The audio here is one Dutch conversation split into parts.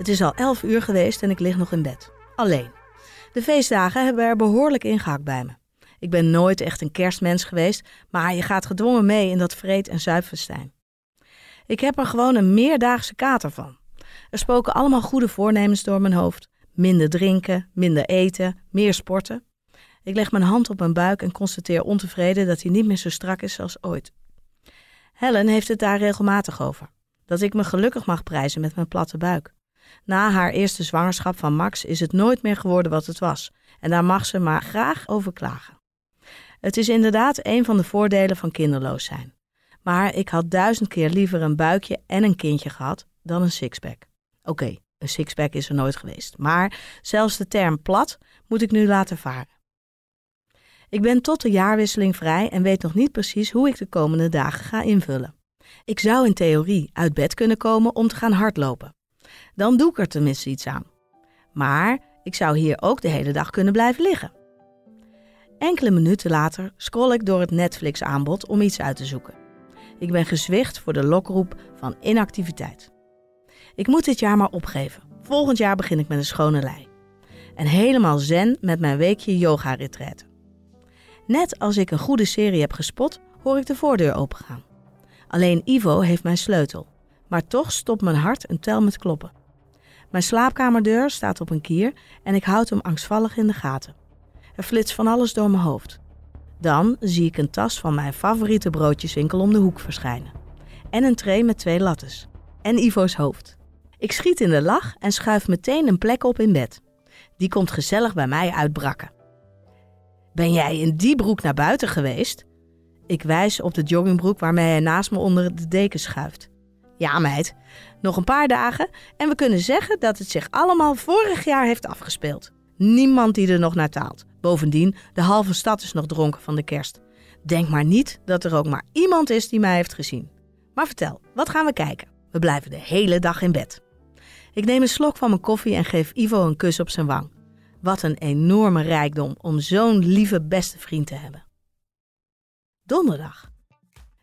Het is al 11 uur geweest en ik lig nog in bed. Alleen. De feestdagen hebben er behoorlijk ingehakt bij me. Ik ben nooit echt een kerstmens geweest, maar je gaat gedwongen mee in dat vreed- en zuipfestijn. Ik heb er gewoon een meerdaagse kater van. Er spoken allemaal goede voornemens door mijn hoofd. Minder drinken, minder eten, meer sporten. Ik leg mijn hand op mijn buik en constateer ontevreden dat hij niet meer zo strak is als ooit. Helen heeft het daar regelmatig over. Dat ik me gelukkig mag prijzen met mijn platte buik. Na haar eerste zwangerschap van Max is het nooit meer geworden wat het was. En daar mag ze maar graag over klagen. Het is inderdaad een van de voordelen van kinderloos zijn. Maar ik had duizend keer liever een buikje en een kindje gehad dan een sixpack. Oké, een sixpack is er nooit geweest. Maar zelfs de term plat moet ik nu laten varen. Ik ben tot de jaarwisseling vrij en weet nog niet precies hoe ik de komende dagen ga invullen. Ik zou in theorie uit bed kunnen komen om te gaan hardlopen. Dan doe ik er tenminste iets aan. Maar ik zou hier ook de hele dag kunnen blijven liggen. Enkele minuten later scroll ik door het Netflix-aanbod om iets uit te zoeken. Ik ben gezwicht voor de lokroep van inactiviteit. Ik moet dit jaar maar opgeven. Volgend jaar begin ik met een schone lei. En helemaal zen met mijn weekje yoga-retraite. Net als ik een goede serie heb gespot, hoor ik de voordeur opengaan. Alleen Ivo heeft mijn sleutel. Maar toch stopt mijn hart een tel met kloppen. Mijn slaapkamerdeur staat op een kier en ik houd hem angstvallig in de gaten. Er flitst van alles door mijn hoofd. Dan zie ik een tas van mijn favoriete broodjeswinkel om de hoek verschijnen. En een tray met twee lattes. En Ivo's hoofd. Ik schiet in de lach en schuif meteen een plek op in bed. Die komt gezellig bij mij uitbrakken. Ben jij in die broek naar buiten geweest? Ik wijs op de joggingbroek waarmee hij naast me onder de deken schuift. Ja, meid, nog een paar dagen en we kunnen zeggen dat het zich allemaal vorig jaar heeft afgespeeld. Niemand die er nog naar taalt. Bovendien, de halve stad is nog dronken van de kerst. Denk maar niet dat er ook maar iemand is die mij heeft gezien. Maar vertel, wat gaan we kijken? We blijven de hele dag in bed. Ik neem een slok van mijn koffie en geef Ivo een kus op zijn wang. Wat een enorme rijkdom om zo'n lieve beste vriend te hebben. Donderdag.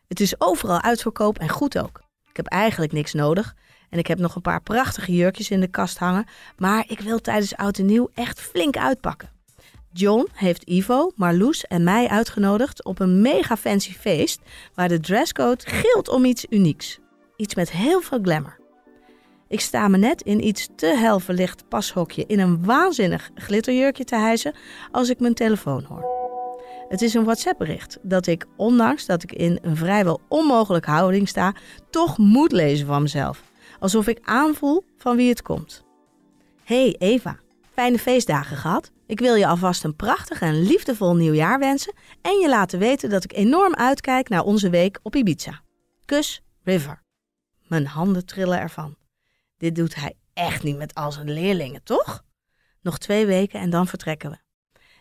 Het is overal uitverkoop en goed ook. Ik heb eigenlijk niks nodig en ik heb nog een paar prachtige jurkjes in de kast hangen, maar ik wil tijdens oud en nieuw echt flink uitpakken. John heeft Ivo, Marloes en mij uitgenodigd op een mega fancy feest waar de dresscode gilt om iets unieks. Iets met heel veel glamour. Ik sta me net in iets te hel verlicht pashokje in een waanzinnig glitterjurkje te hijsen als ik mijn telefoon hoor. Het is een WhatsApp-bericht dat ik, ondanks dat ik in een vrijwel onmogelijke houding sta, toch moet lezen van mezelf. Alsof ik aanvoel van wie het komt. Hey Eva, fijne feestdagen gehad. Ik wil je alvast een prachtig en liefdevol nieuwjaar wensen en je laten weten dat ik enorm uitkijk naar onze week op Ibiza. Kus, River. Mijn handen trillen ervan. Dit doet hij echt niet met al zijn leerlingen, toch? Nog twee weken en dan vertrekken we.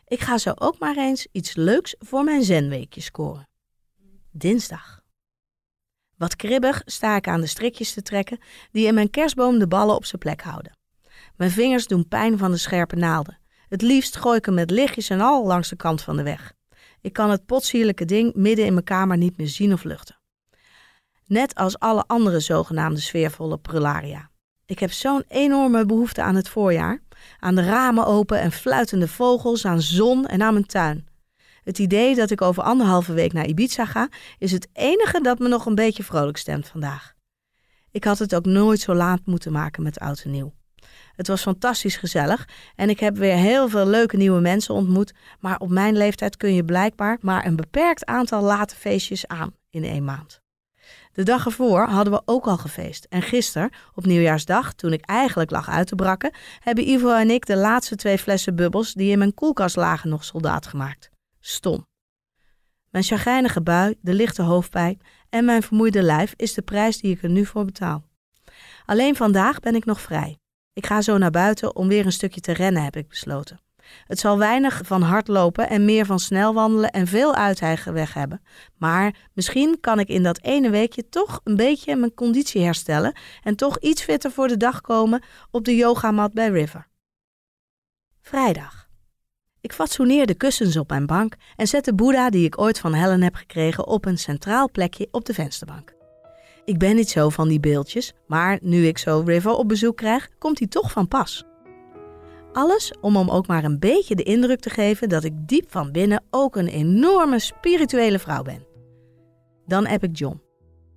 Ik ga zo ook maar eens iets leuks voor mijn zenweekje scoren. Dinsdag. Wat kribbig sta ik aan de strikjes te trekken die in mijn kerstboom de ballen op zijn plek houden. Mijn vingers doen pijn van de scherpe naalden. Het liefst gooi ik hem met lichtjes en al langs de kant van de weg. Ik kan het potsierlijke ding midden in mijn kamer niet meer zien of luchten. Net als alle andere zogenaamde sfeervolle prularia. Ik heb zo'n enorme behoefte aan het voorjaar, aan de ramen open en fluitende vogels, aan zon en aan mijn tuin. Het idee dat ik over anderhalve week naar Ibiza ga, is het enige dat me nog een beetje vrolijk stemt vandaag. Ik had het ook nooit zo laat moeten maken met oud en nieuw. Het was fantastisch gezellig en ik heb weer heel veel leuke nieuwe mensen ontmoet. Maar op mijn leeftijd kun je blijkbaar maar een beperkt aantal late feestjes aan in één maand. De dag ervoor hadden we ook al gefeest. En gisteren, op nieuwjaarsdag, toen ik eigenlijk lag uit te brakken, hebben Ivo en ik de laatste twee flessen bubbels die in mijn koelkast lagen nog soldaat gemaakt. Stom. Mijn chagrijnige bui, de lichte hoofdpijn en mijn vermoeide lijf is de prijs die ik er nu voor betaal. Alleen vandaag ben ik nog vrij. Ik ga zo naar buiten om weer een stukje te rennen, heb ik besloten. Het zal weinig van hardlopen en meer van snel wandelen en veel uithijgen weg hebben. Maar misschien kan ik in dat ene weekje toch een beetje mijn conditie herstellen en toch iets fitter voor de dag komen op de yogamat bij River. Vrijdag. Ik fatsoeneer de kussens op mijn bank en zet de Boeddha die ik ooit van Helen heb gekregen op een centraal plekje op de vensterbank. Ik ben niet zo van die beeldjes, maar nu ik zo River op bezoek krijg, komt hij toch van pas. Alles om hem ook maar een beetje de indruk te geven dat ik diep van binnen ook een enorme spirituele vrouw ben. Dan heb ik John.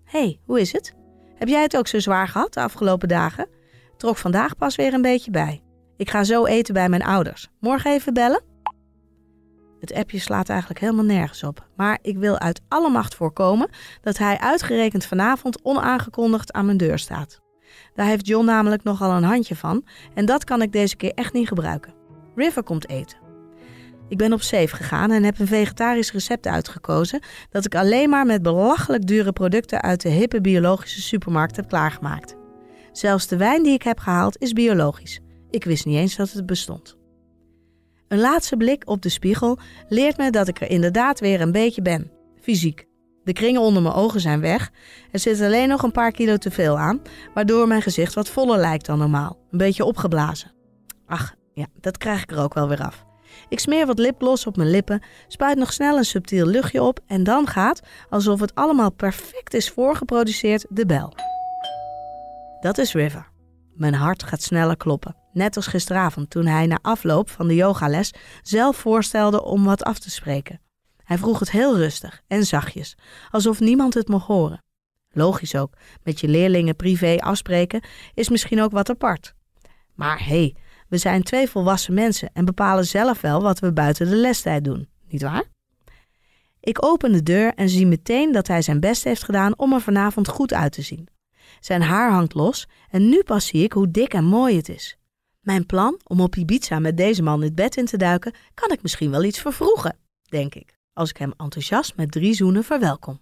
hey, hoe is het? Heb jij het ook zo zwaar gehad de afgelopen dagen? Trok vandaag pas weer een beetje bij. Ik ga zo eten bij mijn ouders. Morgen even bellen? Het appje slaat eigenlijk helemaal nergens op. Maar ik wil uit alle macht voorkomen dat hij uitgerekend vanavond onaangekondigd aan mijn deur staat. Daar heeft John namelijk nogal een handje van en dat kan ik deze keer echt niet gebruiken. River komt eten. Ik ben op safe gegaan en heb een vegetarisch recept uitgekozen dat ik alleen maar met belachelijk dure producten uit de hippe biologische supermarkt heb klaargemaakt. Zelfs de wijn die ik heb gehaald is biologisch. Ik wist niet eens dat het bestond. Een laatste blik op de spiegel leert me dat ik er inderdaad weer een beetje ben, fysiek. De kringen onder mijn ogen zijn weg. Er zit alleen nog een paar kilo te veel aan, waardoor mijn gezicht wat voller lijkt dan normaal. Een beetje opgeblazen. Ach, ja, dat krijg ik er ook wel weer af. Ik smeer wat lipgloss op mijn lippen, spuit nog snel een subtiel luchtje op en dan gaat, alsof het allemaal perfect is voorgeproduceerd, de bel. Dat is River. Mijn hart gaat sneller kloppen. Net als gisteravond toen hij na afloop van de yogales zelf voorstelde om wat af te spreken. Hij vroeg het heel rustig en zachtjes, alsof niemand het mocht horen. Logisch ook, met je leerlingen privé afspreken is misschien ook wat apart. Maar hé, hey, we zijn twee volwassen mensen en bepalen zelf wel wat we buiten de lestijd doen, nietwaar? Ik open de deur en zie meteen dat hij zijn best heeft gedaan om er vanavond goed uit te zien. Zijn haar hangt los en nu pas zie ik hoe dik en mooi het is. Mijn plan om op Ibiza met deze man het bed in te duiken, kan ik misschien wel iets vervroegen, denk ik als ik hem enthousiast met drie zoenen verwelkom.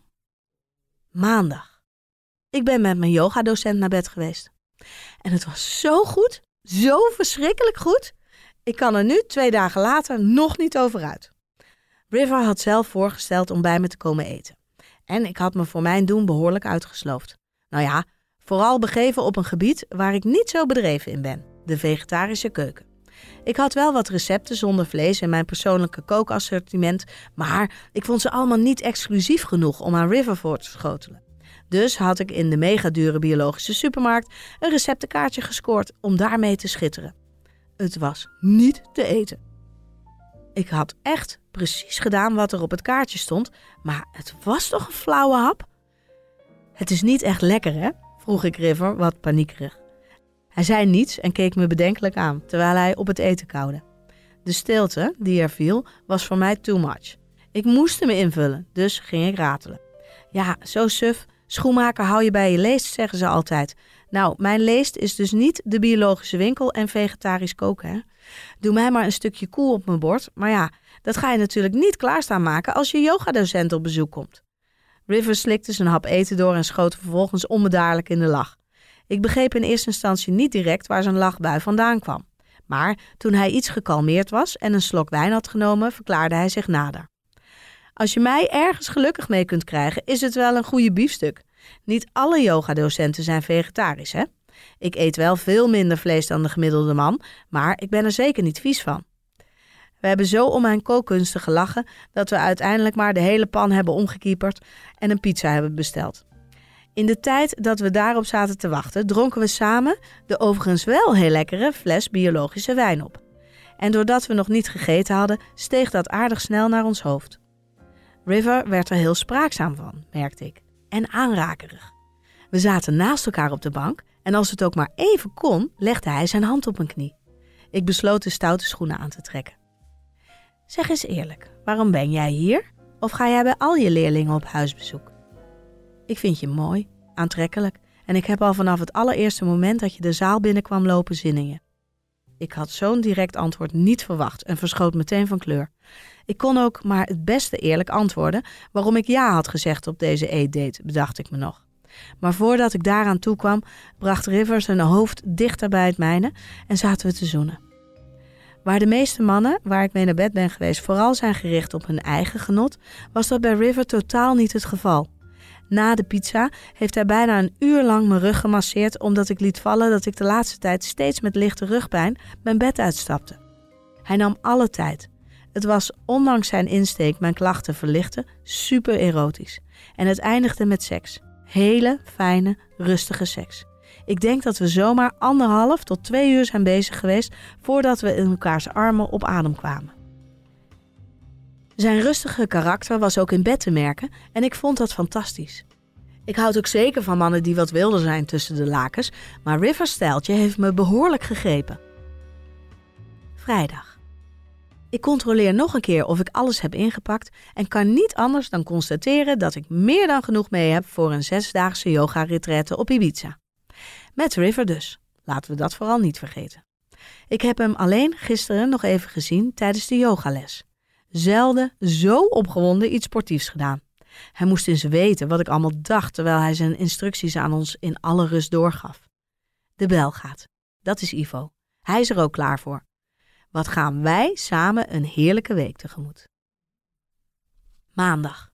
Maandag. Ik ben met mijn yogadocent naar bed geweest. En het was zo goed, zo verschrikkelijk goed. Ik kan er nu, twee dagen later, nog niet over uit. River had zelf voorgesteld om bij me te komen eten. En ik had me voor mijn doen behoorlijk uitgesloofd. Nou ja, vooral begeven op een gebied waar ik niet zo bedreven in ben: de vegetarische keuken. Ik had wel wat recepten zonder vlees in mijn persoonlijke kookassortiment, maar ik vond ze allemaal niet exclusief genoeg om aan River voor te schotelen. Dus had ik in de mega dure biologische supermarkt een receptenkaartje gescoord om daarmee te schitteren. Het was niet te eten. Ik had echt precies gedaan wat er op het kaartje stond, maar het was toch een flauwe hap? Het is niet echt lekker, hè? vroeg ik River wat paniekerig. Hij zei niets en keek me bedenkelijk aan, terwijl hij op het eten kauwde. De stilte die er viel was voor mij too much. Ik moest me invullen, dus ging ik ratelen. Ja, zo suf. Schoenmaker hou je bij je leest, zeggen ze altijd. Nou, mijn leest is dus niet de biologische winkel en vegetarisch koken. Hè? Doe mij maar een stukje koel op mijn bord. Maar ja, dat ga je natuurlijk niet klaarstaan maken als je yogadocent op bezoek komt. River slikte zijn hap eten door en schoot vervolgens onbedaarlijk in de lach. Ik begreep in eerste instantie niet direct waar zijn lachbui vandaan kwam. Maar toen hij iets gekalmeerd was en een slok wijn had genomen, verklaarde hij zich nader. Als je mij ergens gelukkig mee kunt krijgen, is het wel een goede biefstuk. Niet alle yogadocenten zijn vegetarisch, hè? Ik eet wel veel minder vlees dan de gemiddelde man, maar ik ben er zeker niet vies van. We hebben zo om mijn kookkunsten gelachen dat we uiteindelijk maar de hele pan hebben omgekieperd en een pizza hebben besteld. In de tijd dat we daarop zaten te wachten, dronken we samen de overigens wel heel lekkere fles biologische wijn op. En doordat we nog niet gegeten hadden, steeg dat aardig snel naar ons hoofd. River werd er heel spraakzaam van, merkte ik, en aanrakerig. We zaten naast elkaar op de bank En als het ook maar even kon, legde hij zijn hand op mijn knie. Ik besloot de stoute schoenen aan te trekken. Zeg eens eerlijk, waarom ben jij hier? Of ga jij bij al je leerlingen op huisbezoek? Ik vind je mooi, aantrekkelijk en ik heb al vanaf het allereerste moment dat je de zaal binnenkwam lopen zin. Ik had zo'n direct antwoord niet verwacht en verschoot meteen van kleur. Ik kon ook maar het beste eerlijk antwoorden waarom ik ja had gezegd op deze eetdate, bedacht ik me nog. Maar voordat ik daaraan toe kwam, bracht Rivers zijn hoofd dichter bij het mijne en zaten we te zoenen. Waar de meeste mannen, waar ik mee naar bed ben geweest, vooral zijn gericht op hun eigen genot, was dat bij River totaal niet het geval. Na de pizza heeft hij bijna een uur lang mijn rug gemasseerd omdat ik liet vallen dat ik de laatste tijd steeds met lichte rugpijn mijn bed uitstapte. Hij nam alle tijd. Het was, ondanks zijn insteek mijn klachten verlichten, super erotisch. En het eindigde met seks. Hele, fijne, rustige seks. Ik denk dat we zomaar anderhalf tot twee uur zijn bezig geweest voordat we in elkaars armen op adem kwamen. Zijn rustige karakter was ook in bed te merken en ik vond dat fantastisch. Ik houd ook zeker van mannen die wat wilder zijn tussen de lakens, maar Rivers stijltje heeft me behoorlijk gegrepen. Vrijdag. Ik controleer nog een keer of ik alles heb ingepakt en kan niet anders dan constateren dat ik meer dan genoeg mee heb voor een zesdaagse yoga-retraite op Ibiza. Met River dus. Laten we dat vooral niet vergeten. Ik heb hem alleen gisteren nog even gezien tijdens de yogales. Zelden zo opgewonden iets sportiefs gedaan. Hij moest eens weten wat ik allemaal dacht terwijl hij zijn instructies aan ons in alle rust doorgaf. De bel gaat. Dat is Ivo. Hij is er ook klaar voor. Wat gaan wij samen een heerlijke week tegemoet. Maandag.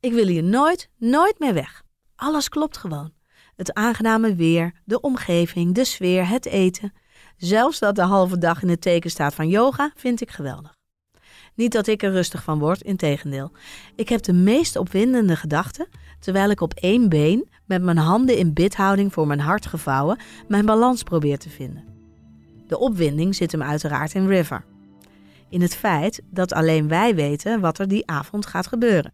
Ik wil hier nooit, nooit meer weg. Alles klopt gewoon. Het aangename weer, de omgeving, de sfeer, het eten. Zelfs dat de halve dag in het teken staat van yoga vind ik geweldig. Niet dat ik er rustig van word, integendeel. Ik heb de meest opwindende gedachten terwijl ik op één been, met mijn handen in bidhouding voor mijn hart gevouwen, mijn balans probeer te vinden. De opwinding zit hem uiteraard in River. In het feit dat alleen wij weten wat er die avond gaat gebeuren.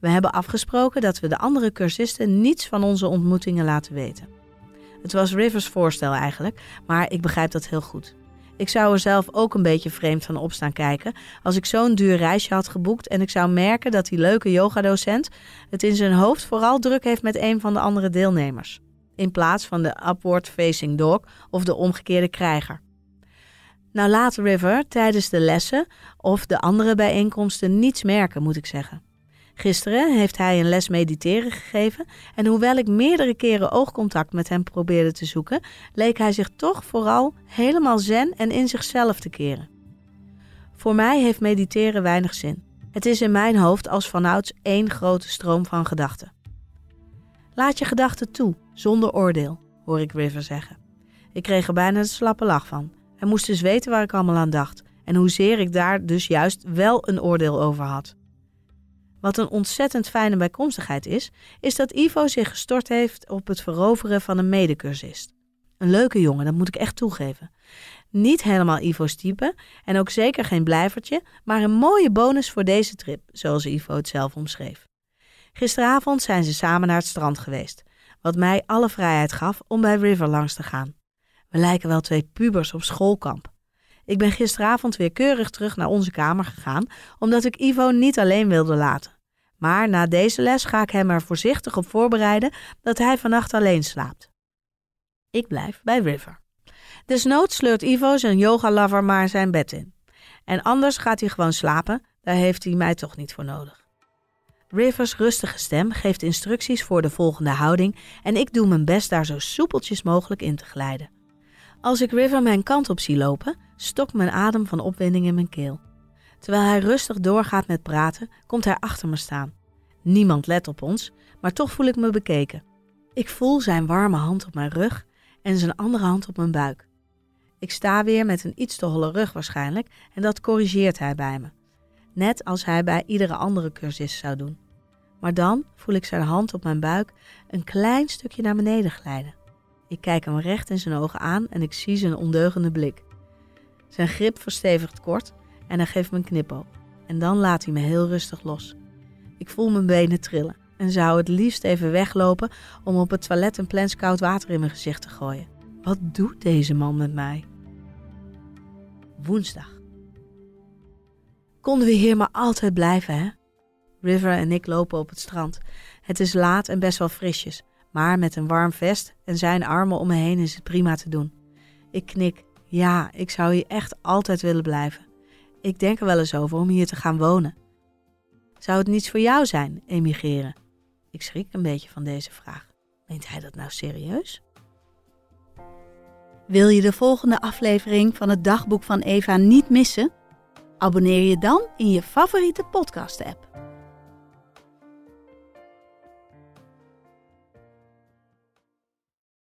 We hebben afgesproken dat we de andere cursisten niets van onze ontmoetingen laten weten. Het was Rivers voorstel eigenlijk, maar ik begrijp dat heel goed. Ik zou er zelf ook een beetje vreemd van opstaan kijken als ik zo'n duur reisje had geboekt en ik zou merken dat die leuke yogadocent het in zijn hoofd vooral druk heeft met een van de andere deelnemers, in plaats van de upward facing dog of de omgekeerde krijger. Nou laat River tijdens de lessen of de andere bijeenkomsten niets merken, moet ik zeggen. Gisteren heeft hij een les mediteren gegeven en hoewel ik meerdere keren oogcontact met hem probeerde te zoeken, leek hij zich toch vooral helemaal zen en in zichzelf te keren. Voor mij heeft mediteren weinig zin. Het is in mijn hoofd als vanouds één grote stroom van gedachten. Laat je gedachten toe, zonder oordeel, hoor ik River zeggen. Ik kreeg er bijna de slappe lach van. Hij moest dus weten waar ik allemaal aan dacht en hoezeer ik daar dus juist wel een oordeel over had. Wat een ontzettend fijne bijkomstigheid is, is dat Ivo zich gestort heeft op het veroveren van een medecursist. Een leuke jongen, dat moet ik echt toegeven. Niet helemaal Ivo's type en ook zeker geen blijvertje, maar een mooie bonus voor deze trip, zoals Ivo het zelf omschreef. Gisteravond zijn ze samen naar het strand geweest, wat mij alle vrijheid gaf om bij River langs te gaan. We lijken wel twee pubers op schoolkamp. Ik ben gisteravond weer keurig terug naar onze kamer gegaan, omdat ik Ivo niet alleen wilde laten. Maar na deze les ga ik hem er voorzichtig op voorbereiden dat hij vannacht alleen slaapt. Ik blijf bij River. Desnoods sleurt Ivo zijn yoga-lover maar zijn bed in. En anders gaat hij gewoon slapen, daar heeft hij mij toch niet voor nodig. Rivers rustige stem geeft instructies voor de volgende houding en ik doe mijn best daar zo soepeltjes mogelijk in te glijden. Als ik River mijn kant op zie lopen, stokt mijn adem van opwinding in mijn keel. Terwijl hij rustig doorgaat met praten, komt hij achter me staan. Niemand let op ons, maar toch voel ik me bekeken. Ik voel zijn warme hand op mijn rug en zijn andere hand op mijn buik. Ik sta weer met een iets te holle rug waarschijnlijk en dat corrigeert hij bij me. Net als hij bij iedere andere cursist zou doen. Maar dan voel ik zijn hand op mijn buik een klein stukje naar beneden glijden. Ik kijk hem recht in zijn ogen aan en ik zie zijn ondeugende blik. Zijn grip verstevigt kort en hij geeft me een knipoog. En dan laat hij me heel rustig los. Ik voel mijn benen trillen. en zou het liefst even weglopen om op het toilet een plens koud water in mijn gezicht te gooien. Wat doet deze man met mij? Woensdag. Konden we hier maar altijd blijven, hè? River en ik lopen op het strand. Het is laat en best wel frisjes, maar met een warm vest en zijn armen om me heen is het prima te doen. Ik knik. Ja, ik zou hier echt altijd willen blijven. Ik denk er wel eens over om hier te gaan wonen. Zou het niets voor jou zijn, emigreren? Ik schrik een beetje van deze vraag. Meent hij dat nou serieus? Wil je de volgende aflevering van het dagboek van Eva niet missen? Abonneer je dan in je favoriete podcast-app.